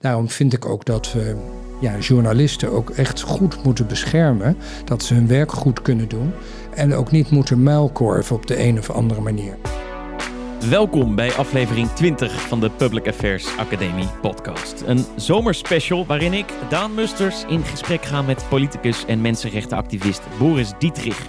Daarom vind ik ook dat we ja, journalisten ook echt goed moeten beschermen. Dat ze hun werk goed kunnen doen. En ook niet moeten muilkorven op de een of andere manier. Welkom bij aflevering 20 van de Public Affairs Academie podcast. Een zomerspecial waarin ik, Daan Musters, in gesprek ga met politicus en mensenrechtenactivist Boris Dietrich.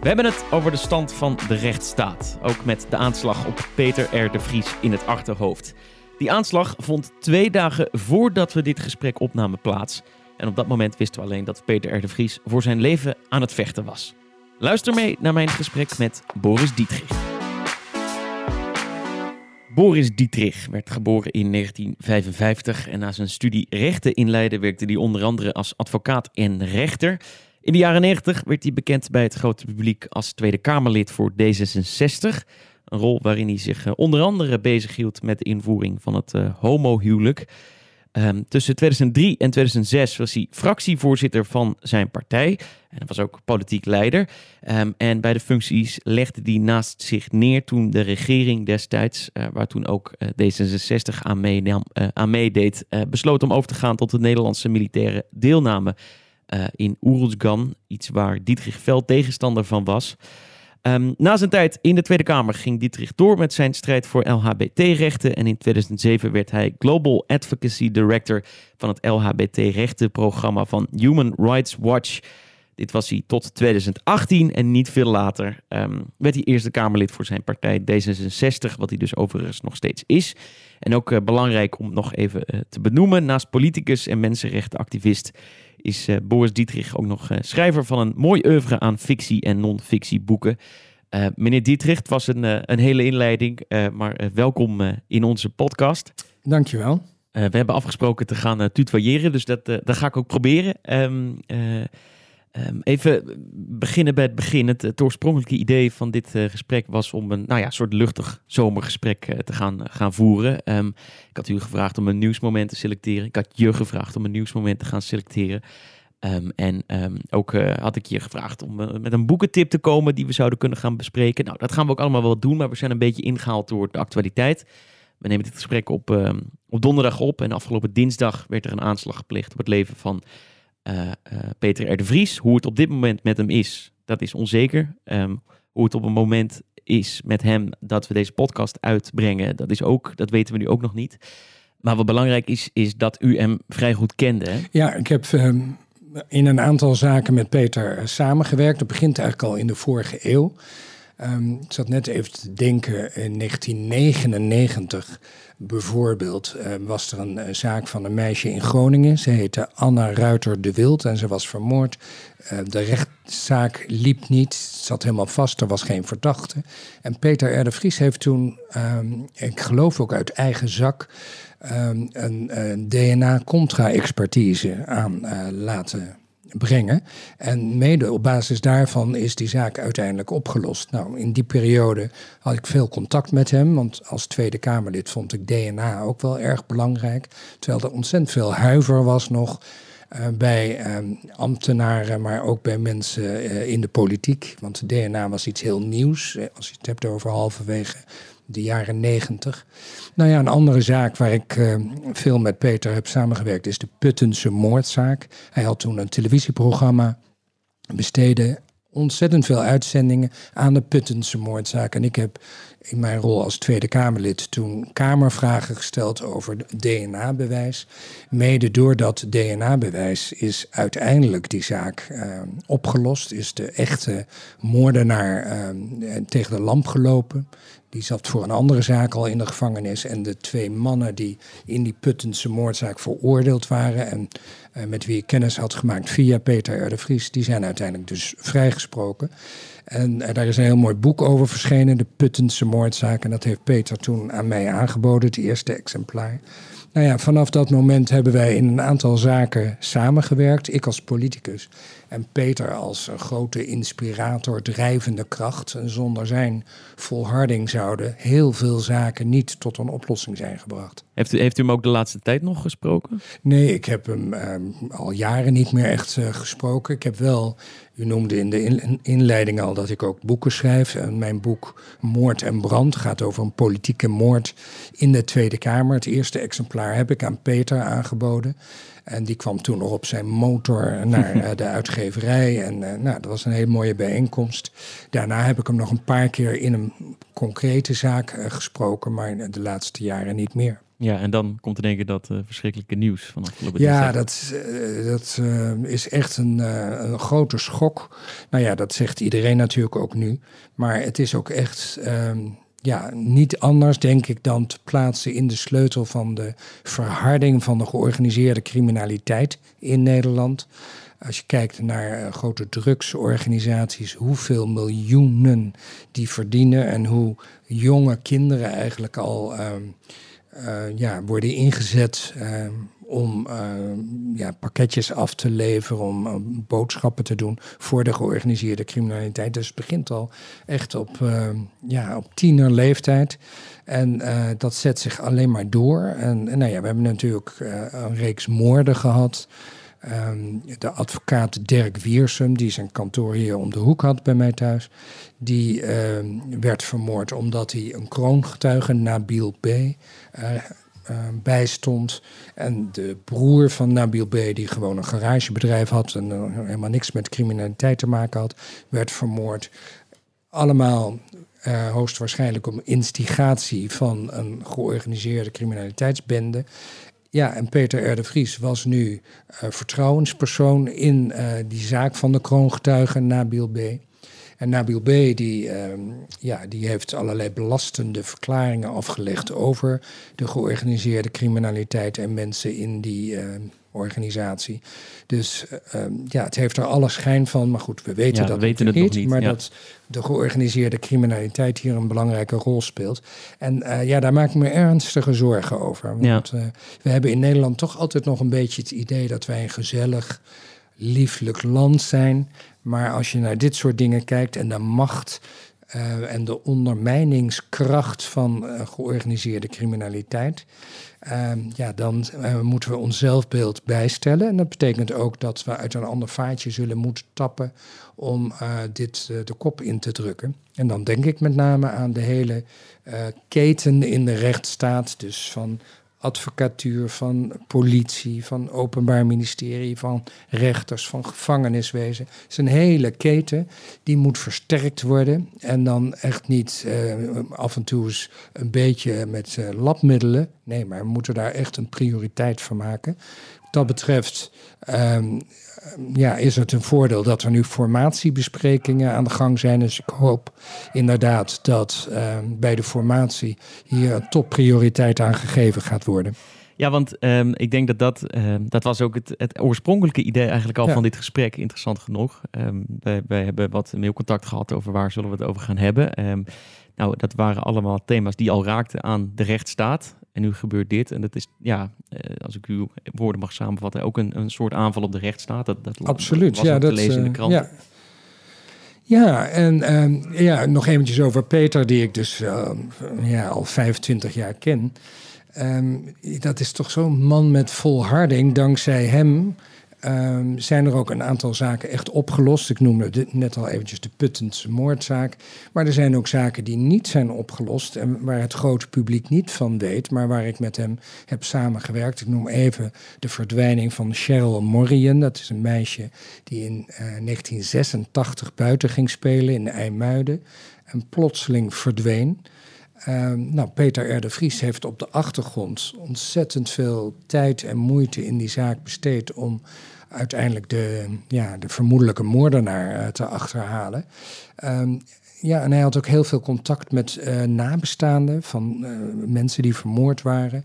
We hebben het over de stand van de rechtsstaat. Ook met de aanslag op Peter R. de Vries in het achterhoofd. Die aanslag vond twee dagen voordat we dit gesprek opnamen plaats. En op dat moment wisten we alleen dat Peter R. Vries voor zijn leven aan het vechten was. Luister mee naar mijn gesprek met Boris Dietrich. Boris Dietrich werd geboren in 1955 en na zijn studie rechten in Leiden werkte hij onder andere als advocaat en rechter. In de jaren 90 werd hij bekend bij het grote publiek als Tweede Kamerlid voor D66. Een rol waarin hij zich eh, onder andere bezighield met de invoering van het uh, homohuwelijk. Um, tussen 2003 en 2006 was hij fractievoorzitter van zijn partij. En was ook politiek leider. Um, en bij de functies legde hij naast zich neer toen de regering destijds, uh, waar toen ook uh, D66 aan, aan meedeed, besloot om over te gaan tot de Nederlandse militaire deelname in Oeruzgan. Iets waar Dietrich Veld tegenstander van was. Um, na zijn tijd in de Tweede Kamer ging Dietrich door met zijn strijd voor LHBT-rechten. En in 2007 werd hij Global Advocacy Director van het LHBT-rechtenprogramma van Human Rights Watch. Dit was hij tot 2018 en niet veel later um, werd hij Eerste Kamerlid voor zijn partij D66, wat hij dus overigens nog steeds is. En ook uh, belangrijk om nog even uh, te benoemen, naast politicus en mensenrechtenactivist is uh, Boris Dietrich ook nog schrijver van een mooi oeuvre aan fictie- en non-fictie boeken. meneer Dietrich, het was een, een hele inleiding, maar welkom in onze podcast. Dankjewel. we hebben afgesproken te gaan tutoyeren, dus dat, dat ga ik ook proberen. Um, Um, even beginnen bij het begin. Het, oorspronkelijke idee van dit uh, gesprek was om een nou ja, soort luchtig zomergesprek uh, te gaan, uh, gaan voeren. Um, ik had u gevraagd om een nieuwsmoment te selecteren. Ik had je gevraagd om een nieuwsmoment te gaan selecteren. Um, en ook had ik je gevraagd om met een boekentip te komen die we zouden kunnen gaan bespreken. Nou, dat gaan we ook allemaal wel doen, maar we zijn een beetje ingehaald door de actualiteit. We nemen dit gesprek op, op donderdag op en afgelopen dinsdag werd er een aanslag gepleegd op het leven van Peter R. de Vries. Hoe het op dit moment met hem is, dat is onzeker. Um, hoe het op een moment is met hem dat we deze podcast uitbrengen, dat is ook, dat weten we nu ook nog niet. Maar wat belangrijk is, is dat u hem vrij goed kende. Hè? Ja, ik heb um, in een aantal zaken met Peter samengewerkt. Dat begint eigenlijk al in de vorige eeuw. Um, ik zat net even te denken, in 1999 bijvoorbeeld uh, was er een uh, zaak van een meisje in Groningen. Ze heette Anna Ruiter de Wild en ze was vermoord. Uh, de rechtszaak liep niet, zat helemaal vast, er was geen verdachte. En Peter R. Vries heeft toen, um, ik geloof ook uit eigen zak, um, een, een DNA-contra-expertise aan laten brengen. En mede op basis daarvan is die zaak uiteindelijk opgelost. Nou, in die periode had ik veel contact met hem, want als Tweede Kamerlid vond ik DNA ook wel erg belangrijk. Terwijl er ontzettend veel huiver was nog. Uh, bij uh, ambtenaren, maar ook bij mensen uh, in de politiek. Want DNA was iets heel nieuws. Als je het hebt over halverwege de jaren negentig. Nou ja, een andere zaak waar ik uh, veel met Peter heb samengewerkt is de Puttense moordzaak. Hij had toen een televisieprogramma, besteedde ontzettend veel uitzendingen aan de Puttense moordzaak. En ik heb in mijn rol als Tweede Kamerlid toen Kamervragen gesteld over DNA-bewijs. Mede door dat DNA-bewijs is uiteindelijk die zaak uh, opgelost. Is de echte moordenaar uh, tegen de lamp gelopen. Die zat voor een andere zaak al in de gevangenis. En de twee mannen die in die Puttense moordzaak veroordeeld waren. En uh, met wie ik kennis had gemaakt via Peter R. de Vries. Die zijn uiteindelijk dus vrijgesproken. En uh, daar is een heel mooi boek over verschenen. De Puttense moordzaak. En dat heeft Peter toen aan mij aangeboden. Het eerste exemplaar. Nou ja, vanaf dat moment hebben wij in een aantal zaken samengewerkt. Ik als politicus en Peter als een grote inspirator, drijvende kracht. En zonder zijn volharding zouden heel veel zaken niet tot een oplossing zijn gebracht. Heeft u, heeft u hem ook de laatste tijd nog gesproken? Nee, ik heb hem um, al jaren niet meer echt uh, gesproken. Ik heb wel, u noemde in de in, inleiding al dat ik ook boeken schrijf. En mijn boek Moord en Brand gaat over een politieke moord in de Tweede Kamer. Het eerste exemplaar heb ik aan Peter aangeboden. En die kwam toen nog op zijn motor naar eh, de uitgeverij. En uh, nou, dat was een hele mooie bijeenkomst. Daarna heb ik hem nog een paar keer in een concrete zaak uh, gesproken, maar de laatste jaren niet meer. Ja, en dan komt in één keer dat verschrikkelijke nieuws van afgelopen Ja, dat, dat is echt een, een, grote schok. Nou ja, dat zegt iedereen natuurlijk ook nu. Maar het is ook echt ehm, ja, niet anders, denk ik, dan te plaatsen in de sleutel van de verharding van de georganiseerde criminaliteit in Nederland. Als je kijkt naar grote drugsorganisaties, hoeveel miljoenen die verdienen en hoe jonge kinderen eigenlijk al. Um, uh, ja, worden ingezet uh, om uh, ja, pakketjes af te leveren, om boodschappen te doen voor de georganiseerde criminaliteit. Dus het begint al echt op, ja, op tienerleeftijd. En dat zet zich alleen maar door. En, nou ja, we hebben natuurlijk een reeks moorden gehad. Um, de advocaat Dirk Wiersum, die zijn kantoor hier om de hoek had bij mij thuis, die um, werd vermoord omdat hij een kroongetuige, Nabil B., uh, uh, bijstond. En de broer van Nabil B., die gewoon een garagebedrijf had en uh, helemaal niks met criminaliteit te maken had, werd vermoord. Allemaal uh, hoogstwaarschijnlijk om instigatie van een georganiseerde criminaliteitsbende. Ja, en Peter R. de Vries was nu uh, vertrouwenspersoon in die zaak van de kroongetuige Nabil B. En Nabil B. Die, uh, ja, die heeft allerlei belastende verklaringen afgelegd over de georganiseerde criminaliteit en mensen in die organisatie. Dus uh, ja, het heeft er alle schijn van. Maar goed, we weten ja, dat we weten het niet, niet. Maar Ja. dat de georganiseerde criminaliteit hier een belangrijke rol speelt. En uh, ja, daar maak ik me ernstige zorgen over. Want uh, we hebben in Nederland toch altijd nog een beetje het idee dat wij een gezellig, lieflijk land zijn. Maar als je naar dit soort dingen kijkt en de macht uh, en de ondermijningskracht van uh, georganiseerde criminaliteit. Uh, ja, dan uh, moeten we ons zelfbeeld bijstellen. En dat betekent ook dat we uit een ander vaatje zullen moeten tappen om dit de kop in te drukken. En dan denk ik met name aan de hele keten in de rechtsstaat. Dus van advocatuur, van politie, van openbaar ministerie, van rechters, van gevangeniswezen. Het is een hele keten die moet versterkt worden. En dan echt niet uh, af en toe eens een beetje met uh, labmiddelen. Nee, maar we moeten daar echt een prioriteit van maken. Wat dat betreft um, ja, is het een voordeel dat er nu formatiebesprekingen aan de gang zijn. Dus ik hoop inderdaad dat uh, bij de formatie hier een topprioriteit aan gegeven gaat worden. Ja, want um, ik denk dat dat, um, dat was ook het, het oorspronkelijke idee eigenlijk al Ja. van dit gesprek, interessant genoeg. Um, wij, wij hebben wat mailcontact gehad over waar zullen we het over gaan hebben. Nou, dat waren allemaal thema's die al raakten aan de rechtsstaat. En nu gebeurt dit. En dat is, ja, uh, als ik uw woorden mag samenvatten, ook een, een soort aanval op de rechtsstaat. Dat, dat Absoluut, was ja. Dat, te lezen in de krant. Ja. Ja, en um, ja, nog eventjes over Peter, die ik dus uh, ja, al 25 jaar ken. Um, dat is toch zo'n man met volharding. Dankzij hem um, zijn er ook een aantal zaken echt opgelost. Ik noemde net al eventjes de Puttense moordzaak. Maar er zijn ook zaken die niet zijn opgelost en waar het grote publiek niet van weet, maar waar ik met hem heb samengewerkt. Ik noem even de verdwijning van Cheryl Morrian. Dat is een meisje die in uh, 1986 buiten ging spelen in IJmuiden en plotseling verdween. Uh, nou, Peter R. de Vries heeft op de achtergrond ontzettend veel tijd en moeite in die zaak besteed om uiteindelijk de, ja, de vermoedelijke moordenaar uh, te achterhalen. Uh, ja, en hij had ook heel veel contact met uh, nabestaanden van uh, mensen die vermoord waren.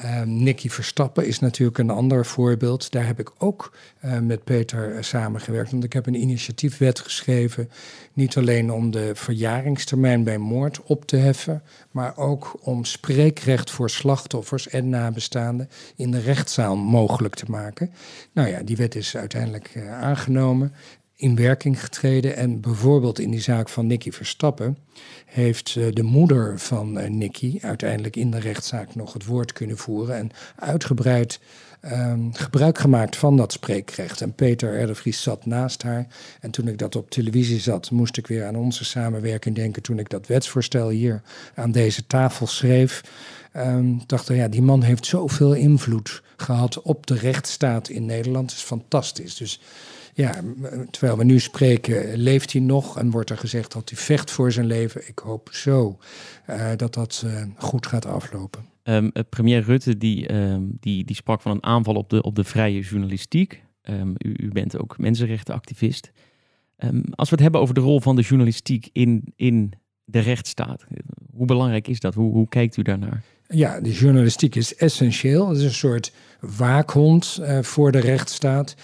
Uh, Nicky Verstappen is natuurlijk een ander voorbeeld. Daar heb ik ook uh, met Peter uh, samengewerkt. Want ik heb een initiatiefwet geschreven. Niet alleen om de verjaringstermijn bij moord op te heffen. Maar ook om spreekrecht voor slachtoffers en nabestaanden in de rechtszaal mogelijk te maken. Nou ja, die wet is uiteindelijk uh, aangenomen. In werking getreden. En bijvoorbeeld in die zaak van Nicky Verstappen heeft de moeder van Nicky uiteindelijk in de rechtszaak nog het woord kunnen voeren en uitgebreid um, gebruik gemaakt van dat spreekrecht. En Peter Erdevries zat naast haar. En toen ik dat op televisie zat, moest ik weer aan onze samenwerking denken. Toen ik dat wetsvoorstel hier aan deze tafel schreef. Um, dacht ik, ja, die man heeft zoveel invloed gehad op de rechtsstaat in Nederland. Dat is fantastisch. Dus ja, terwijl we nu spreken, leeft hij nog en wordt er gezegd dat hij vecht voor zijn leven. Ik hoop zo uh, dat dat uh, goed gaat aflopen. Um, premier Rutte die, um, die, die sprak van een aanval op de, op de vrije journalistiek. Um, u, u, bent ook mensenrechtenactivist. als we het hebben over de rol van de journalistiek in, in de rechtsstaat, hoe belangrijk is dat? Hoe, hoe kijkt u daarnaar? Ja, de journalistiek is essentieel. Het is een soort waakhond uh, voor de rechtsstaat.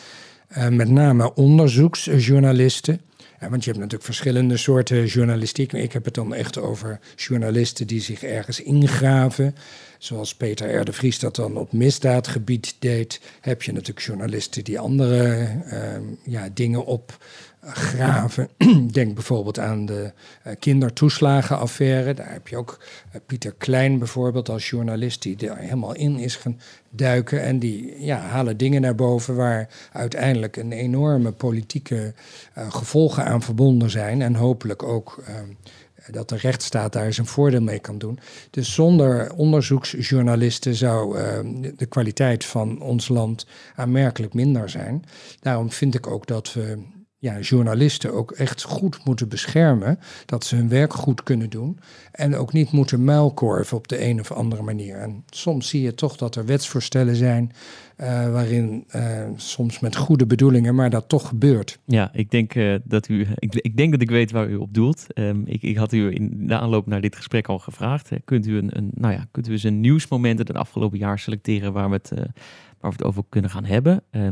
Uh, met name onderzoeksjournalisten. Ja, want je hebt natuurlijk verschillende soorten journalistiek. Ik heb het dan echt over journalisten die zich ergens ingraven. Zoals Peter R. de Vries dat dan op misdaadgebied deed. Heb je natuurlijk journalisten die andere uh, ja, dingen op graven. Denk bijvoorbeeld aan de uh, kindertoeslagenaffaire. Daar heb je ook uh, Pieter Klein bijvoorbeeld als journalist die er helemaal in is gaan duiken. En die ja, halen dingen naar boven waar uiteindelijk een enorme politieke uh, gevolgen aan verbonden zijn. En hopelijk ook dat de rechtsstaat daar zijn voordeel mee kan doen. Dus zonder onderzoeksjournalisten zou de kwaliteit van ons land aanmerkelijk minder zijn. Daarom vind ik ook dat we ja, journalisten ook echt goed moeten beschermen. Dat ze hun werk goed kunnen doen. En ook niet moeten muilkorven op de een of andere manier. En soms zie je toch dat er wetsvoorstellen zijn. Uh, waarin uh, soms met goede bedoelingen, maar dat toch gebeurt. Ja, ik denk uh, dat u. Ik, ik, denk dat ik weet waar u op doelt. Um, ik, ik, had u in de aanloop naar dit gesprek al gevraagd. Kunt u een, een nou ja, kunt u eens een nieuwsmoment uit het afgelopen jaar selecteren waar we het, waar we het over kunnen gaan hebben? Uh,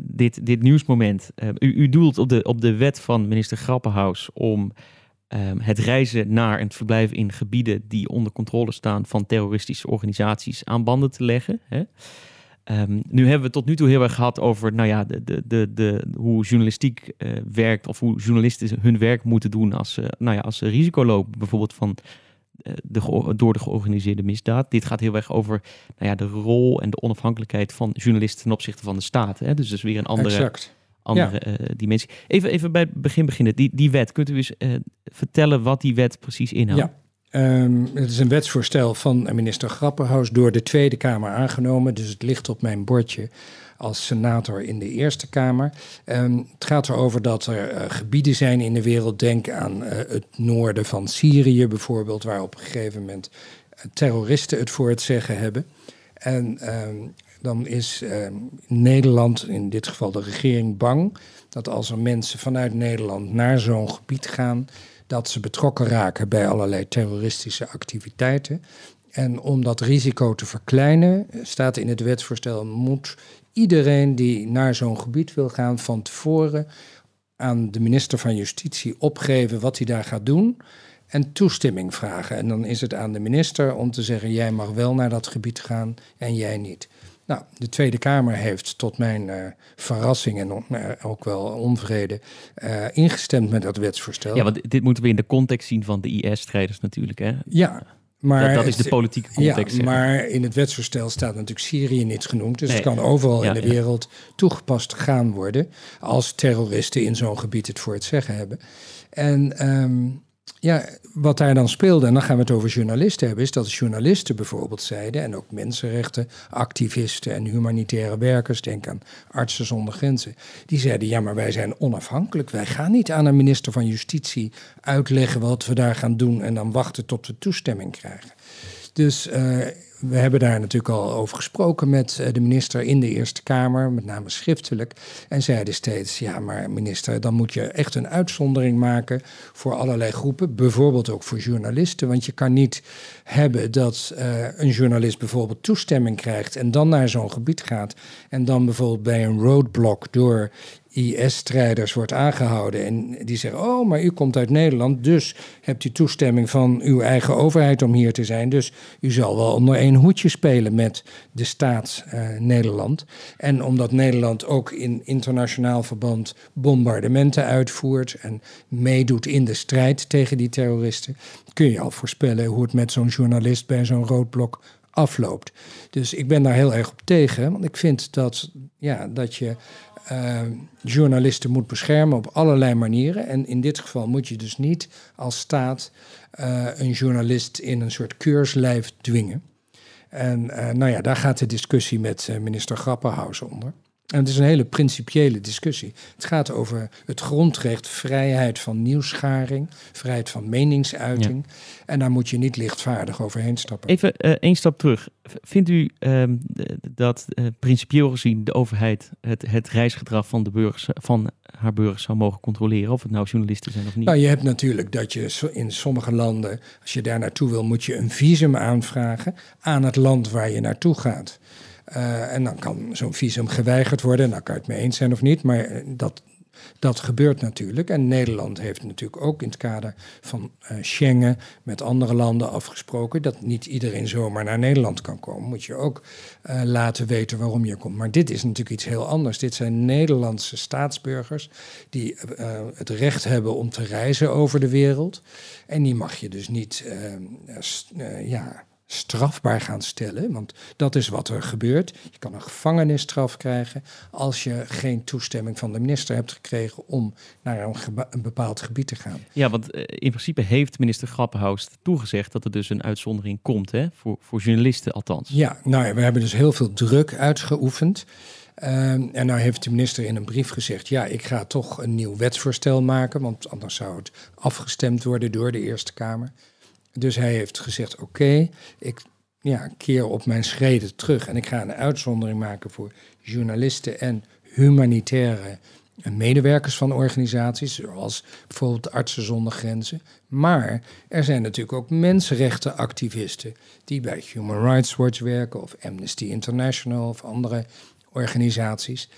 dit, dit nieuwsmoment. Uh, u, u doelt op de, op de wet van minister Grappenhaus om um, het reizen naar en het verblijven in gebieden die onder controle staan van terroristische organisaties aan banden te leggen. Hè? Um, nu hebben we tot nu toe heel erg gehad over nou ja, de, de, de, de, hoe journalistiek uh, werkt of hoe journalisten hun werk moeten doen als, ze, nou ja, als ze risico lopen, bijvoorbeeld van eh, de, door de georganiseerde misdaad. Dit gaat heel erg over nou ja, de rol en de onafhankelijkheid van journalisten ten opzichte van de staat. Hè? Dus dat is weer een andere, andere uh, dimensie. Even, even bij het begin beginnen. Die, die wet, kunt u eens uh, vertellen wat die wet precies inhoudt? Ja. Um, het is een wetsvoorstel van minister Grapperhaus door de Tweede Kamer aangenomen. Dus het ligt op mijn bordje als senator in de Eerste Kamer. Um, het gaat erover dat er uh, gebieden zijn in de wereld, denk aan uh, het noorden van Syrië bijvoorbeeld, waar op een gegeven moment uh, terroristen het voor het zeggen hebben. En um, dan is Nederland, in dit geval de regering, bang dat als er mensen vanuit Nederland naar zo'n gebied gaan, dat ze betrokken raken bij allerlei terroristische activiteiten. En om dat risico te verkleinen, staat in het wetsvoorstel, moet iedereen die naar zo'n gebied wil gaan van tevoren aan de minister van Justitie opgeven wat hij daar gaat doen en toestemming vragen. En dan is het aan de minister om te zeggen: jij mag wel naar dat gebied gaan en jij niet. Nou, de Tweede Kamer heeft tot mijn uh, verrassing en uh, ook wel onvrede uh, ingestemd met dat wetsvoorstel. Ja, want dit moeten we in de context zien van de IS-strijders natuurlijk. Hè? Ja, maar dat, is de politieke context. Ja, maar in het wetsvoorstel staat natuurlijk Syrië niet genoemd. Dus het kan overal in de wereld toegepast gaan worden. als terroristen in zo'n gebied het voor het zeggen hebben. En um, ja, wat daar dan speelde, en dan gaan we het over journalisten hebben, is dat journalisten bijvoorbeeld zeiden, en ook mensenrechten, activisten en humanitaire werkers, denk aan Artsen zonder Grenzen, die zeiden, ja, maar wij zijn onafhankelijk. Wij gaan niet aan een minister van Justitie uitleggen wat we daar gaan doen en dan wachten tot we toestemming krijgen. Dus uh, we hebben daar natuurlijk al over gesproken met eh, de minister in de Eerste Kamer, met name schriftelijk. En zeiden steeds: ja, maar minister, dan moet je echt een uitzondering maken voor allerlei groepen, bijvoorbeeld ook voor journalisten. Want je kan niet hebben dat uh, een journalist bijvoorbeeld toestemming krijgt en dan naar zo'n gebied gaat en dan bijvoorbeeld bij een roadblock door IS-strijders wordt aangehouden en die zeggen: Oh, maar u komt uit Nederland, dus hebt u toestemming van uw eigen overheid om hier te zijn. Dus u zal wel onder één hoedje spelen met de staat uh, Nederland. En omdat Nederland ook in internationaal verband bombardementen uitvoert en meedoet in de strijd tegen die terroristen, kun je al voorspellen hoe het met zo'n journalist bij zo'n roodblok afloopt. Dus ik ben daar heel erg op tegen, want ik vind dat, ja, dat je uh, journalisten moet beschermen op allerlei manieren. En in dit geval moet je dus niet als staat uh, een journalist in een soort keurslijf dwingen. En uh, nou ja, daar gaat de discussie met minister Grapperhaus onder. En het is een hele principiële discussie. Het gaat over het grondrecht, vrijheid van nieuwsgaring, vrijheid van meningsuiting. En daar moet je niet lichtvaardig overheen stappen. Even uh, één stap terug. Vindt u uh, dat uh, principieel gezien de overheid het, het reisgedrag van, de burgers, van haar burgers zou mogen controleren? Of het nou journalisten zijn of niet? Nou, je hebt natuurlijk dat je in sommige landen, als je daar naartoe wil, moet je een visum aanvragen aan het land waar je naartoe gaat. Uh, en dan kan zo'n visum geweigerd worden. En daar kan je het mee eens zijn of niet. Maar eh, dat, dat gebeurt natuurlijk. En Nederland heeft natuurlijk ook in het kader van uh, Schengen met andere landen afgesproken dat niet iedereen zomaar naar Nederland kan komen. Moet je ook laten weten waarom je komt. Maar dit is natuurlijk iets heel anders. Dit zijn Nederlandse staatsburgers die het recht hebben om te reizen over de wereld. En die mag je dus niet ja, strafbaar gaan stellen. Want dat is wat er gebeurt. Je kan een gevangenisstraf krijgen als je geen toestemming van de minister hebt gekregen om naar een, een bepaald gebied te gaan. Ja, want uh, in principe heeft minister Grappenhaus toegezegd dat er dus een uitzondering komt, hè? Voor, voor journalisten althans. Ja, nou ja, we hebben dus heel veel druk uitgeoefend. Um, en nou heeft de minister in een brief gezegd: ja, ik ga toch een nieuw wetsvoorstel maken, want anders zou het afgestemd worden door de Eerste Kamer. Dus hij heeft gezegd: Oké, ik ja, keer op mijn schreden terug en ik ga een uitzondering maken voor journalisten en humanitaire medewerkers van organisaties, zoals bijvoorbeeld Artsen zonder Grenzen. Maar er zijn natuurlijk ook mensenrechtenactivisten die bij Human Rights Watch werken of Amnesty International of andere organisaties.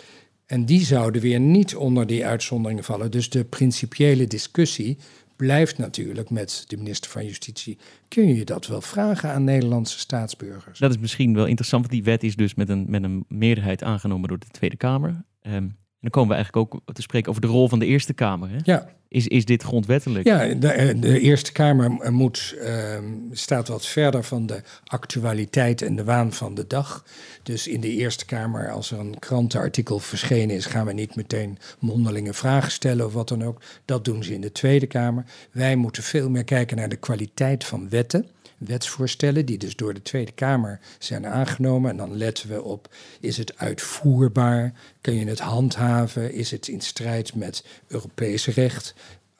En die zouden weer niet onder die uitzonderingen vallen. Dus de principiële discussie blijft natuurlijk met de minister van Justitie. Kun je dat wel vragen aan Nederlandse staatsburgers? Dat is misschien wel interessant, want die wet is dus met een, met een meerderheid aangenomen door de Tweede Kamer. Um, dan komen we eigenlijk ook te spreken over de rol van de Eerste Kamer. Hè? Ja. Is, is dit grondwettelijk? Ja, de, de Eerste Kamer moet, uh, staat wat verder van de actualiteit en de waan van de dag. Dus in de Eerste Kamer, als er een krantenartikel verschenen is, gaan we niet meteen mondelinge vragen stellen of wat dan ook. Dat doen ze in de Tweede Kamer. Wij moeten veel meer kijken naar de kwaliteit van wetten wetsvoorstellen, die dus door de Tweede Kamer zijn aangenomen. En dan letten we op, is het uitvoerbaar? Kun je het handhaven? Is het in strijd met Europees recht?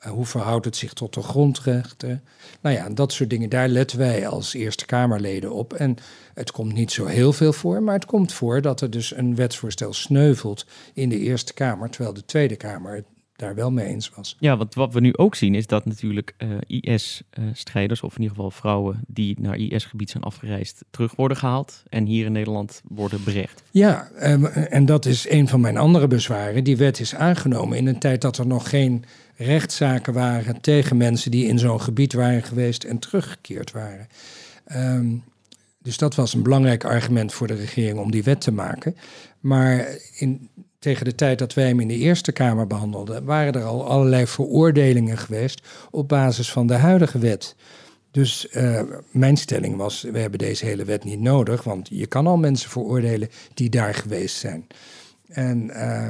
Uh, hoe verhoudt het zich tot de grondrechten? Nou ja, dat soort dingen, daar letten wij als Eerste Kamerleden op. En het komt niet zo heel veel voor, maar het komt voor dat er dus een wetsvoorstel sneuvelt in de Eerste Kamer, terwijl de Tweede Kamer daar wel mee eens was. Ja, want wat we nu ook zien is dat natuurlijk uh, IS-strijders, of in ieder geval vrouwen die naar IS-gebied zijn afgereisd, terug worden gehaald en hier in Nederland worden berecht. Ja, um, en dat is een van mijn andere bezwaren. Die wet is aangenomen in een tijd dat er nog geen rechtszaken waren tegen mensen die in zo'n gebied waren geweest en teruggekeerd waren. Um, dus dat was een belangrijk argument voor de regering om die wet te maken. Maar in, tegen de tijd dat wij hem in de Eerste Kamer behandelden, waren er al allerlei veroordelingen geweest op basis van de huidige wet. Dus uh, mijn stelling was, we hebben deze hele wet niet nodig, want je kan al mensen veroordelen die daar geweest zijn. En uh,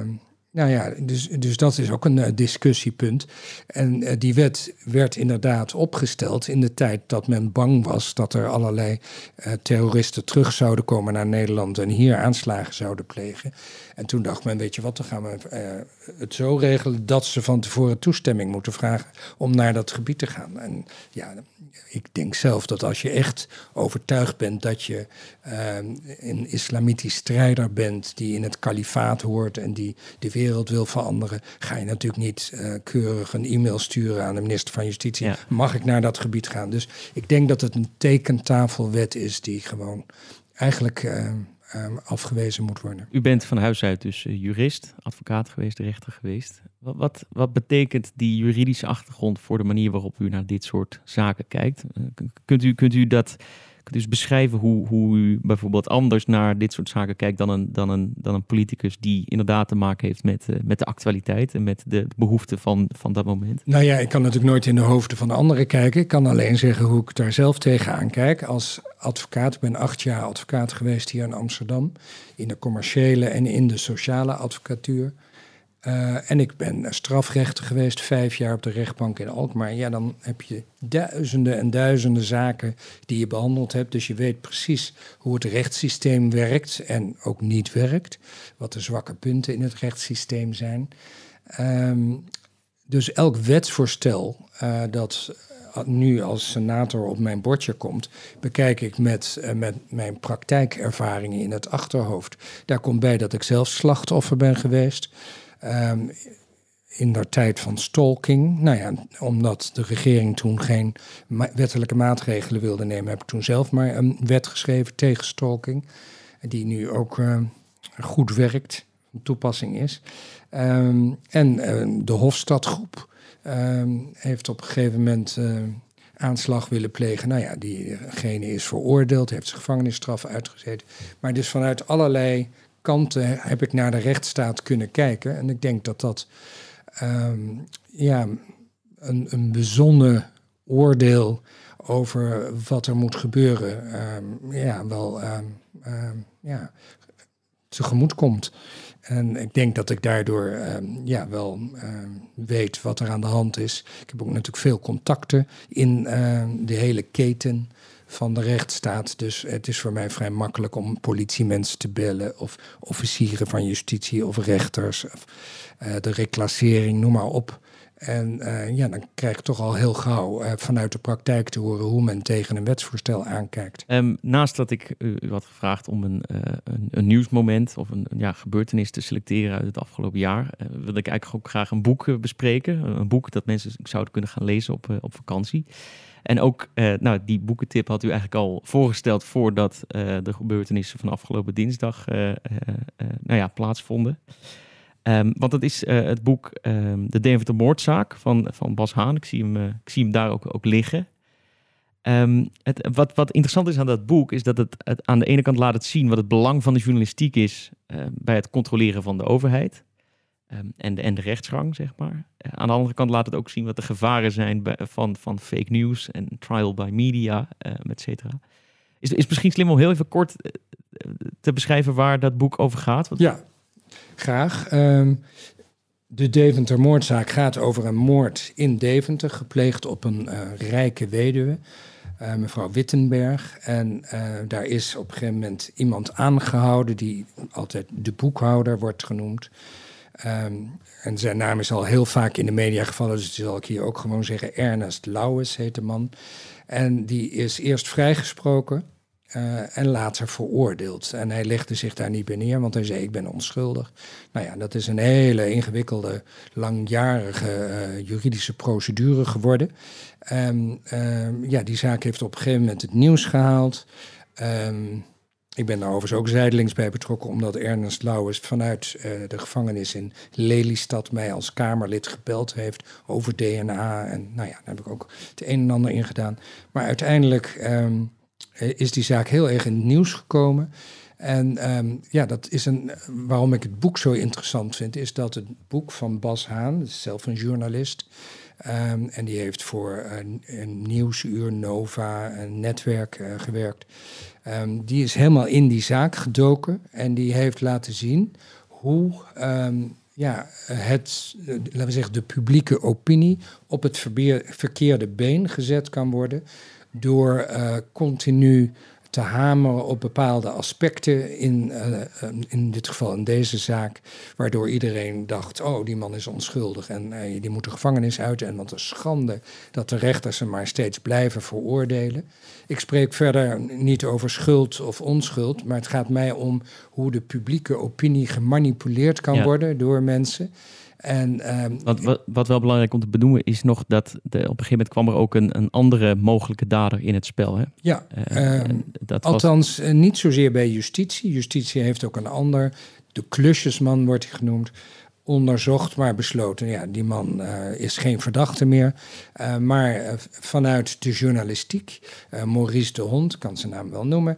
nou ja, dus, dus dat is ook een uh, discussiepunt. En uh, die wet werd inderdaad opgesteld in de tijd dat men bang was dat er allerlei terroristen terug zouden komen naar Nederland en hier aanslagen zouden plegen. En toen dacht men, weet je wat, dan gaan we het zo regelen dat ze van tevoren toestemming moeten vragen om naar dat gebied te gaan. En ja, ik denk zelf dat als je echt overtuigd bent dat je een islamitisch strijder bent die in het kalifaat hoort en die de wereld wil veranderen, ga je natuurlijk niet uh, keurig een e-mail sturen aan de minister van Justitie. Ja. Mag ik naar dat gebied gaan? Dus ik denk dat het een tekentafelwet is die gewoon eigenlijk afgewezen moet worden. U bent van huis uit dus eh, jurist, advocaat geweest, rechter geweest. Wat, wat, wat, betekent die juridische achtergrond voor de manier waarop u naar dit soort zaken kijkt? Eh, kunt, u, kunt u dat dus beschrijven hoe, hoe u bijvoorbeeld anders naar dit soort zaken kijkt dan een, dan een, dan een politicus die inderdaad te maken heeft met, uh, met de actualiteit en met de behoeften van, van dat moment? Nou ja, ik kan natuurlijk nooit in de hoofden van de anderen kijken. Ik kan alleen zeggen hoe ik daar zelf tegenaan kijk. Als advocaat, ik ben acht jaar advocaat geweest hier in Amsterdam, in de commerciële en in de sociale advocatuur. Uh, en ik ben strafrechter geweest, vijf jaar op de rechtbank in Alkmaar. Ja, dan heb je duizenden en duizenden zaken die je behandeld hebt. Dus je weet precies hoe het rechtssysteem werkt en ook niet werkt. Wat de zwakke punten in het rechtssysteem zijn. Um, dus elk wetsvoorstel uh, dat nu als senator op mijn bordje komt, bekijk ik met, met mijn praktijkervaringen in het achterhoofd. Daar komt bij dat ik zelf slachtoffer ben geweest. Um, in de tijd van stalking. Nou ja, omdat de regering toen geen wettelijke maatregelen wilde nemen, heb ik toen zelf maar een wet geschreven tegen stalking. Die nu ook uh, goed werkt, van toepassing is. Um, en uh, de Hofstadgroep heeft op een gegeven moment uh, aanslag willen plegen. Nou ja, diegene is veroordeeld, heeft zijn gevangenisstraf uitgezeten. Maar dus vanuit allerlei kanten heb ik naar de rechtsstaat kunnen kijken. En ik denk dat dat um, ja, een, een bezonnen oordeel over wat er moet gebeuren, um, ja, wel um, ja, tegemoet komt. En ik denk dat ik daardoor ja, wel weet wat er aan de hand is. Ik heb ook natuurlijk veel contacten in de hele keten van de rechtsstaat. Dus het is voor mij vrij makkelijk om politiemensen te bellen of officieren van justitie of rechters, of, uh, de reclassering, noem maar op. En uh, ja, dan krijg ik toch al heel gauw uh, vanuit de praktijk te horen hoe men tegen een wetsvoorstel aankijkt. Um, naast dat ik u, had gevraagd om een, een, een, nieuwsmoment of een, ja, gebeurtenis te selecteren uit het afgelopen jaar, wilde ik eigenlijk ook graag een boek bespreken. Een boek dat mensen zouden kunnen gaan lezen op, op vakantie. En ook, uh, nou, die boekentip had u eigenlijk al voorgesteld voordat uh, de gebeurtenissen van afgelopen dinsdag uh, nou ja, plaatsvonden. Um, want het is het boek um, De Deventer Moordzaak van, van Bas Haan. Ik zie hem, ik zie hem daar ook, ook liggen. Um, het, wat, wat interessant is aan dat boek, is dat het, het, aan de ene kant laat het zien wat het belang van de journalistiek is bij het controleren van de overheid. Um, en, de, en de rechtsgang, zeg maar. Uh, aan de andere kant laat het ook zien wat de gevaren zijn bij, van, van fake news en trial by media, uh, et cetera. Is, is misschien slim om heel even kort te beschrijven waar dat boek over gaat? Ja, graag. Um, de Deventer moordzaak gaat over een moord in Deventer, gepleegd op een rijke weduwe. mevrouw Wittenberg. En daar is op een gegeven moment iemand aangehouden die altijd de boekhouder wordt genoemd. Um, en zijn naam is al heel vaak in de media gevallen, dus zal ik hier ook gewoon zeggen. Ernest Lauwes heet de man. En die is eerst vrijgesproken uh, en later veroordeeld. En hij legde zich daar niet bij neer, want hij zei: Ik ben onschuldig. Nou ja, dat is een hele ingewikkelde, langjarige uh, juridische procedure geworden. Um, ja, die zaak heeft op een gegeven moment het nieuws gehaald. Um, ik ben daar overigens ook zijdelings bij betrokken, omdat Ernest Lauwers vanuit uh, de gevangenis in Lelystad mij als Kamerlid gebeld heeft over DNA. En nou ja, daar heb ik ook het een en ander in gedaan. Maar uiteindelijk um, is die zaak heel erg in het nieuws gekomen. En um, ja, dat is een. Waarom ik het boek zo interessant vind, is dat het boek van Bas Haan, zelf een journalist. Um, en die heeft voor een, Nieuwsuur, Nova, een netwerk uh, gewerkt. Um, die is helemaal in die zaak gedoken en die heeft laten zien hoe um, ja, het, laten we zeggen, de publieke opinie op het verkeerde been gezet kan worden door uh, continu te hameren op bepaalde aspecten, in, uh, in dit geval in deze zaak, waardoor iedereen dacht, oh, die man is onschuldig en uh, die moet de gevangenis uit. En wat een schande dat de rechters hem maar steeds blijven veroordelen. Ik spreek verder niet over schuld of onschuld, maar het gaat mij om hoe de publieke opinie gemanipuleerd kan ja. worden door mensen. En, ehm, wat, wat, wat, wel belangrijk om te benoemen is nog dat de, op een gegeven moment kwam er ook een, een andere mogelijke dader in het spel. Hè? Ja, uh, dat althans was... niet zozeer bij justitie. Justitie heeft ook een ander, de klusjesman wordt hij genoemd onderzocht, maar besloten, ja, die man uh, is geen verdachte meer. Uh, maar uh, vanuit de journalistiek, Maurice de Hond, kan zijn naam wel noemen,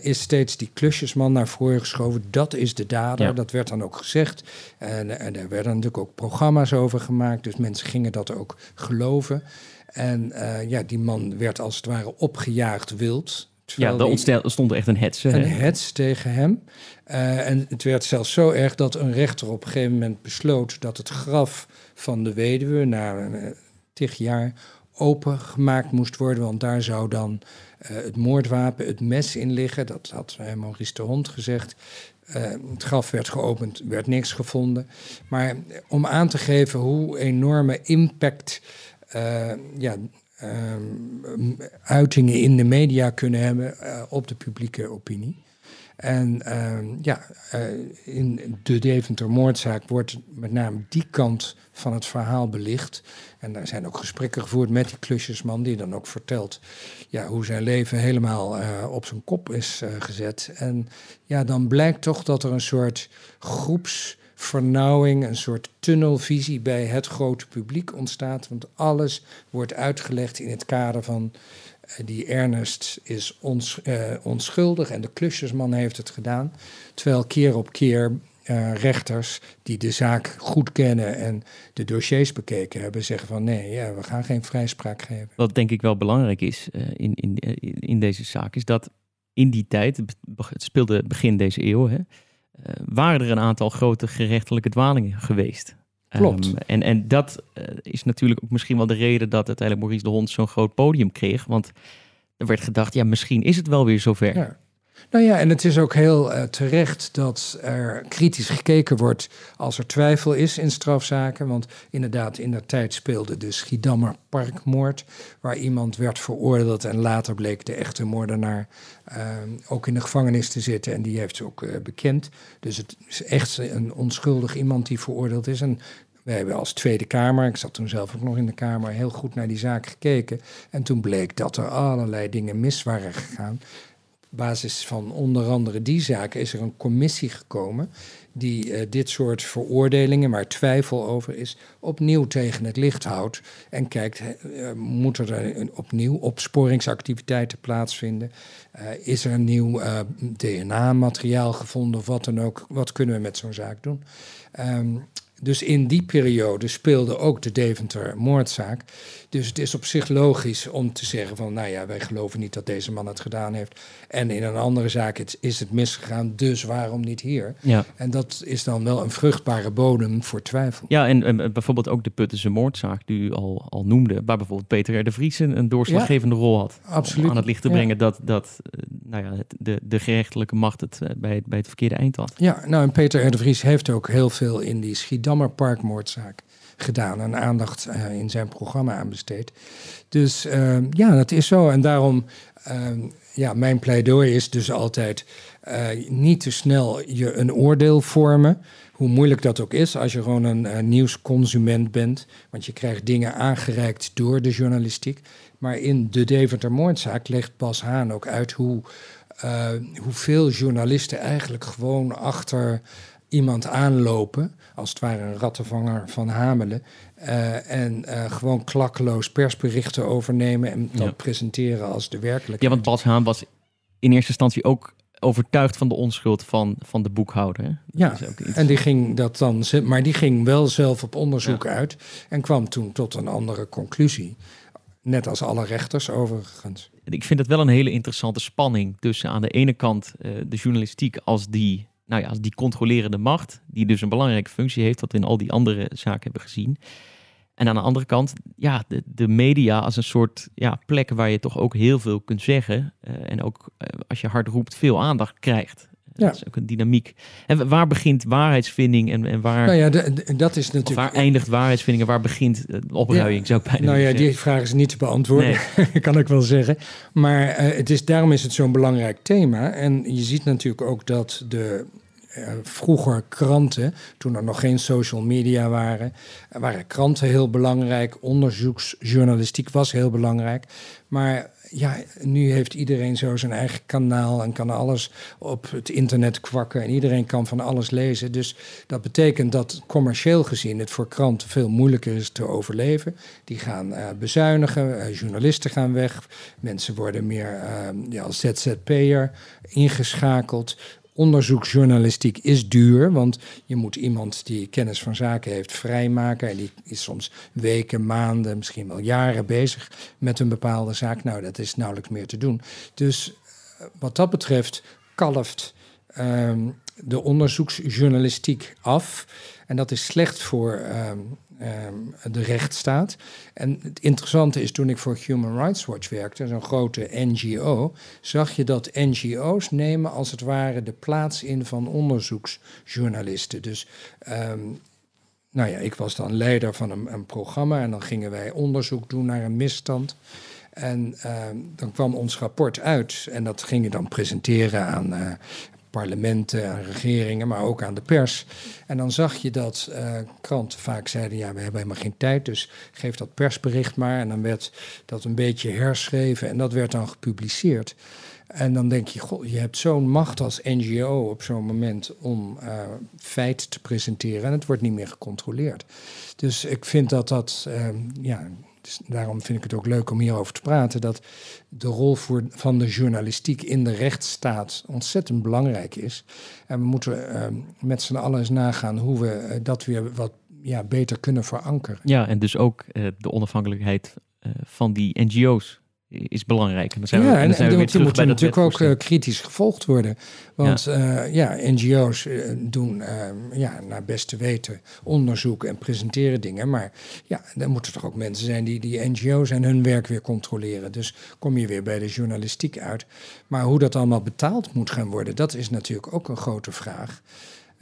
is steeds die klusjesman naar voren geschoven. Dat is de dader, ja. dat werd dan ook gezegd. En, en er werden natuurlijk ook programma's over gemaakt, dus mensen gingen dat ook geloven. En ja, die man werd als het ware opgejaagd wild ja, er stond echt een hets. Een hets tegen hem. Uh, en het werd zelfs zo erg dat een rechter op een gegeven moment besloot dat het graf van de weduwe na uh, tig jaar opengemaakt moest worden. Want daar zou dan uh, het moordwapen, het mes in liggen. Dat had Maurice de Hond gezegd. het graf werd geopend, werd niks gevonden. Maar om aan te geven hoe enorme impact ja, um, uitingen in de media kunnen hebben uh, op de publieke opinie. En uh, ja, uh, in de Deventer-moordzaak wordt met name die kant van het verhaal belicht. En daar zijn ook gesprekken gevoerd met die klusjesman, die dan ook vertelt ja, hoe zijn leven helemaal uh, op zijn kop is gezet. En ja, dan blijkt toch dat er een soort groeps vernauwing, een soort tunnelvisie bij het grote publiek ontstaat. Want alles wordt uitgelegd in het kader van uh, die Ernest is ons, uh, onschuldig en de klusjesman heeft het gedaan. Terwijl keer op keer uh, rechters die de zaak goed kennen en de dossiers bekeken hebben, zeggen van nee, ja, we gaan geen vrijspraak geven. Wat denk ik wel belangrijk is in, in, in deze zaak, is dat in die tijd, het speelde begin deze eeuw, hè, waren er een aantal grote gerechtelijke dwalingen geweest. Klopt. Um, en, en dat uh, is natuurlijk ook misschien wel de reden dat uiteindelijk Maurice de Hond zo'n groot podium kreeg. Want er werd gedacht, ja, misschien is het wel weer zover. Ja. Nou ja, en het is ook heel uh, terecht dat er kritisch gekeken wordt als er twijfel is in strafzaken. Want inderdaad, in de tijd speelde de Schiedammer Parkmoord, waar iemand werd veroordeeld en later bleek de echte moordenaar uh, ook in de gevangenis te zitten. En die heeft ze ook uh, bekend. Dus het is echt een onschuldig iemand die veroordeeld is. En wij hebben als Tweede Kamer, ik zat toen zelf ook nog in de Kamer, heel goed naar die zaak gekeken. En toen bleek dat er allerlei dingen mis waren gegaan basis van onder andere die zaken is er een commissie gekomen die uh, dit soort veroordelingen, waar twijfel over is, opnieuw tegen het licht houdt. En kijkt, uh, moeten er opnieuw opsporingsactiviteiten plaatsvinden? Uh, is er een nieuw DNA-materiaal gevonden of wat dan ook? Wat kunnen we met zo'n zaak doen? Um, dus in die periode speelde ook de Deventer-moordzaak. Dus het is op zich logisch om te zeggen van, nou ja, wij geloven niet dat deze man het gedaan heeft. En in een andere zaak is het misgegaan, dus waarom niet hier? Ja. En dat is dan wel een vruchtbare bodem voor twijfel. Ja, en, bijvoorbeeld ook de Puttense moordzaak die u al, al noemde, waar bijvoorbeeld Peter R. de Vries een doorslaggevende rol had. Absoluut. Om aan het licht te brengen dat, dat eh, nou ja, de, de gerechtelijke macht het eh, bij, bij het verkeerde eind had. Ja, nou en Peter R. de Vries heeft ook heel veel in die Schiedammer parkmoordzaak gedaan en aandacht uh, in zijn programma aan besteed. Dus uh, ja, dat is zo. En daarom, uh, ja, mijn pleidooi is dus altijd niet te snel je een oordeel vormen. Hoe moeilijk dat ook is als je gewoon een nieuwsconsument bent. Want je krijgt dingen aangereikt door de journalistiek. Maar in de Deventer moordzaak legt Bas Haan ook uit hoe, hoeveel journalisten eigenlijk gewoon achter iemand aanlopen, als het ware een rattenvanger van Hamelen, uh, en uh, gewoon klakkeloos persberichten overnemen en dat presenteren als de werkelijkheid. Ja, want Bas Haan was in eerste instantie ook overtuigd van de onschuld van, van de boekhouder. Ja, en die ging dat dan, maar die ging wel zelf op onderzoek uit en kwam toen tot een andere conclusie. Net als alle rechters overigens. Ik vind het wel een hele interessante spanning tussen aan de ene kant uh, de journalistiek als die nou ja, als die controlerende macht, die dus een belangrijke functie heeft, wat we in al die andere zaken hebben gezien. En aan de andere kant, ja, de, de media als een soort ja, plek waar je toch ook heel veel kunt zeggen. Uh, en ook uh, als je hard roept, veel aandacht krijgt. Ja. Dat is ook een dynamiek. En waar begint waarheidsvinding en, en waar... Nou ja, de, dat is natuurlijk... waar eindigt waarheidsvinding en waar begint opruiing, ja. zou ik bijna Nou ja, die vraag is niet te beantwoorden, nee. kan ik wel zeggen. Maar uh, het is, daarom is het zo'n belangrijk thema. En je ziet natuurlijk ook dat de vroeger kranten, toen er nog geen social media waren, waren kranten heel belangrijk. Onderzoeksjournalistiek was heel belangrijk. Maar ja, nu heeft iedereen zo zijn eigen kanaal en kan alles op het internet kwakken en iedereen kan van alles lezen. Dus dat betekent dat commercieel gezien het voor kranten veel moeilijker is te overleven. Die gaan uh, bezuinigen, uh, journalisten gaan weg, mensen worden meer uh, ja, als ZZP'er ingeschakeld onderzoeksjournalistiek is duur, want je moet iemand die kennis van zaken heeft vrijmaken. En die is soms weken, maanden, misschien wel jaren bezig met een bepaalde zaak. Nou, dat is nauwelijks meer te doen. Dus eh, wat dat betreft kalft ehm, de onderzoeksjournalistiek af. En dat is slecht voor ehm, Ehm, de rechtsstaat. En het interessante is, toen ik voor Human Rights Watch werkte, zo'n grote NGO, zag je dat NGO's nemen als het ware de plaats in van onderzoeksjournalisten. Dus ehm, nou ja, ik was dan leider van een, een, programma en dan gingen wij onderzoek doen naar een misstand. En ehm, dan kwam ons rapport uit en dat gingen dan presenteren aan uh, parlementen, aan regeringen, maar ook aan de pers. En dan zag je dat uh, kranten vaak zeiden: ja, we hebben helemaal geen tijd, dus geef dat persbericht maar. En dan werd dat een beetje herschreven en dat werd dan gepubliceerd. En dan denk je, goh, je hebt zo'n macht als NGO op zo'n moment om uh, feiten te presenteren en het wordt niet meer gecontroleerd. Dus ik vind dat dat, uh, ja, dus daarom vind ik het ook leuk om hierover te praten, dat de rol voor, van de journalistiek in de rechtsstaat ontzettend belangrijk is. En we moeten uh, met z'n allen eens nagaan hoe we uh, dat weer wat ja, beter kunnen verankeren. Ja, en dus ook uh, de onafhankelijkheid van die NGO's is belangrijk. En dan zijn ja, we, en, dan zijn we en die moeten natuurlijk ook uh, kritisch gevolgd worden. Want ja, uh, ja NGO's uh, doen ja, naar beste weten onderzoek en presenteren dingen. Maar ja, dan moeten er ook mensen zijn die die NGO's en hun werk weer controleren. Dus kom je weer bij de journalistiek uit. Maar hoe dat allemaal betaald moet gaan worden, dat is natuurlijk ook een grote vraag.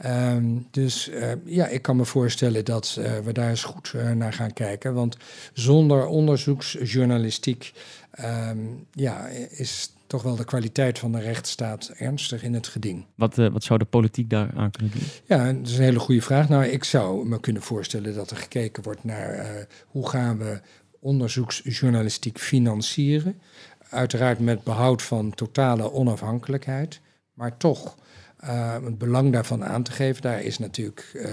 Um, dus uh, ja, ik kan me voorstellen dat uh, we daar eens goed uh, naar gaan kijken. Want zonder onderzoeksjournalistiek um, ja, is toch wel de kwaliteit van de rechtsstaat ernstig in het geding. Wat, wat zou de politiek daar aan kunnen doen? Ja, dat is een hele goede vraag. Nou, ik zou me kunnen voorstellen dat er gekeken wordt naar hoe gaan we onderzoeksjournalistiek financieren. Uiteraard met behoud van totale onafhankelijkheid, maar toch uh, het belang daarvan aan te geven. Daar is natuurlijk, uh,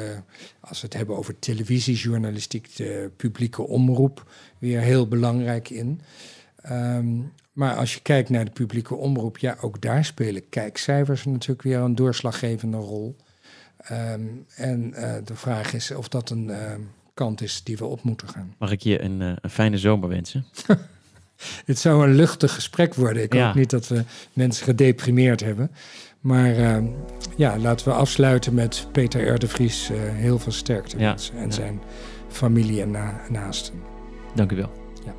als we het hebben over televisiejournalistiek, de publieke omroep weer heel belangrijk in. Um, maar als je kijkt naar de publieke omroep, ja, ook daar spelen kijkcijfers natuurlijk weer een doorslaggevende rol. Um, en uh, de vraag is of dat een kant is die we op moeten gaan. Mag ik je een, een fijne zomer wensen? Het zou een luchtig gesprek worden. Ik ja. hoop niet dat we mensen gedeprimeerd hebben. Maar uh, ja, laten we afsluiten met Peter R. de Vries. Uh, heel veel sterkte ja. en ja. zijn familie en na naasten. Dank u wel. Ja.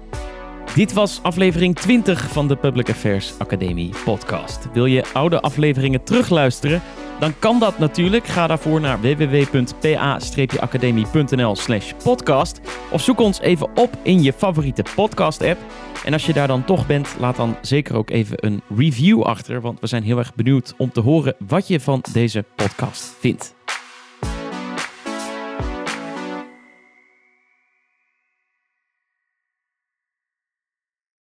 Dit was aflevering 20 van de Public Affairs Academie podcast. Wil je oude afleveringen terugluisteren? Dan kan dat natuurlijk. Ga daarvoor naar www.pa-academie.nl slash podcast. Of zoek ons even op in je favoriete podcast app. En als je daar dan toch bent, laat dan zeker ook even een review achter. Want we zijn heel erg benieuwd om te horen wat je van deze podcast vindt.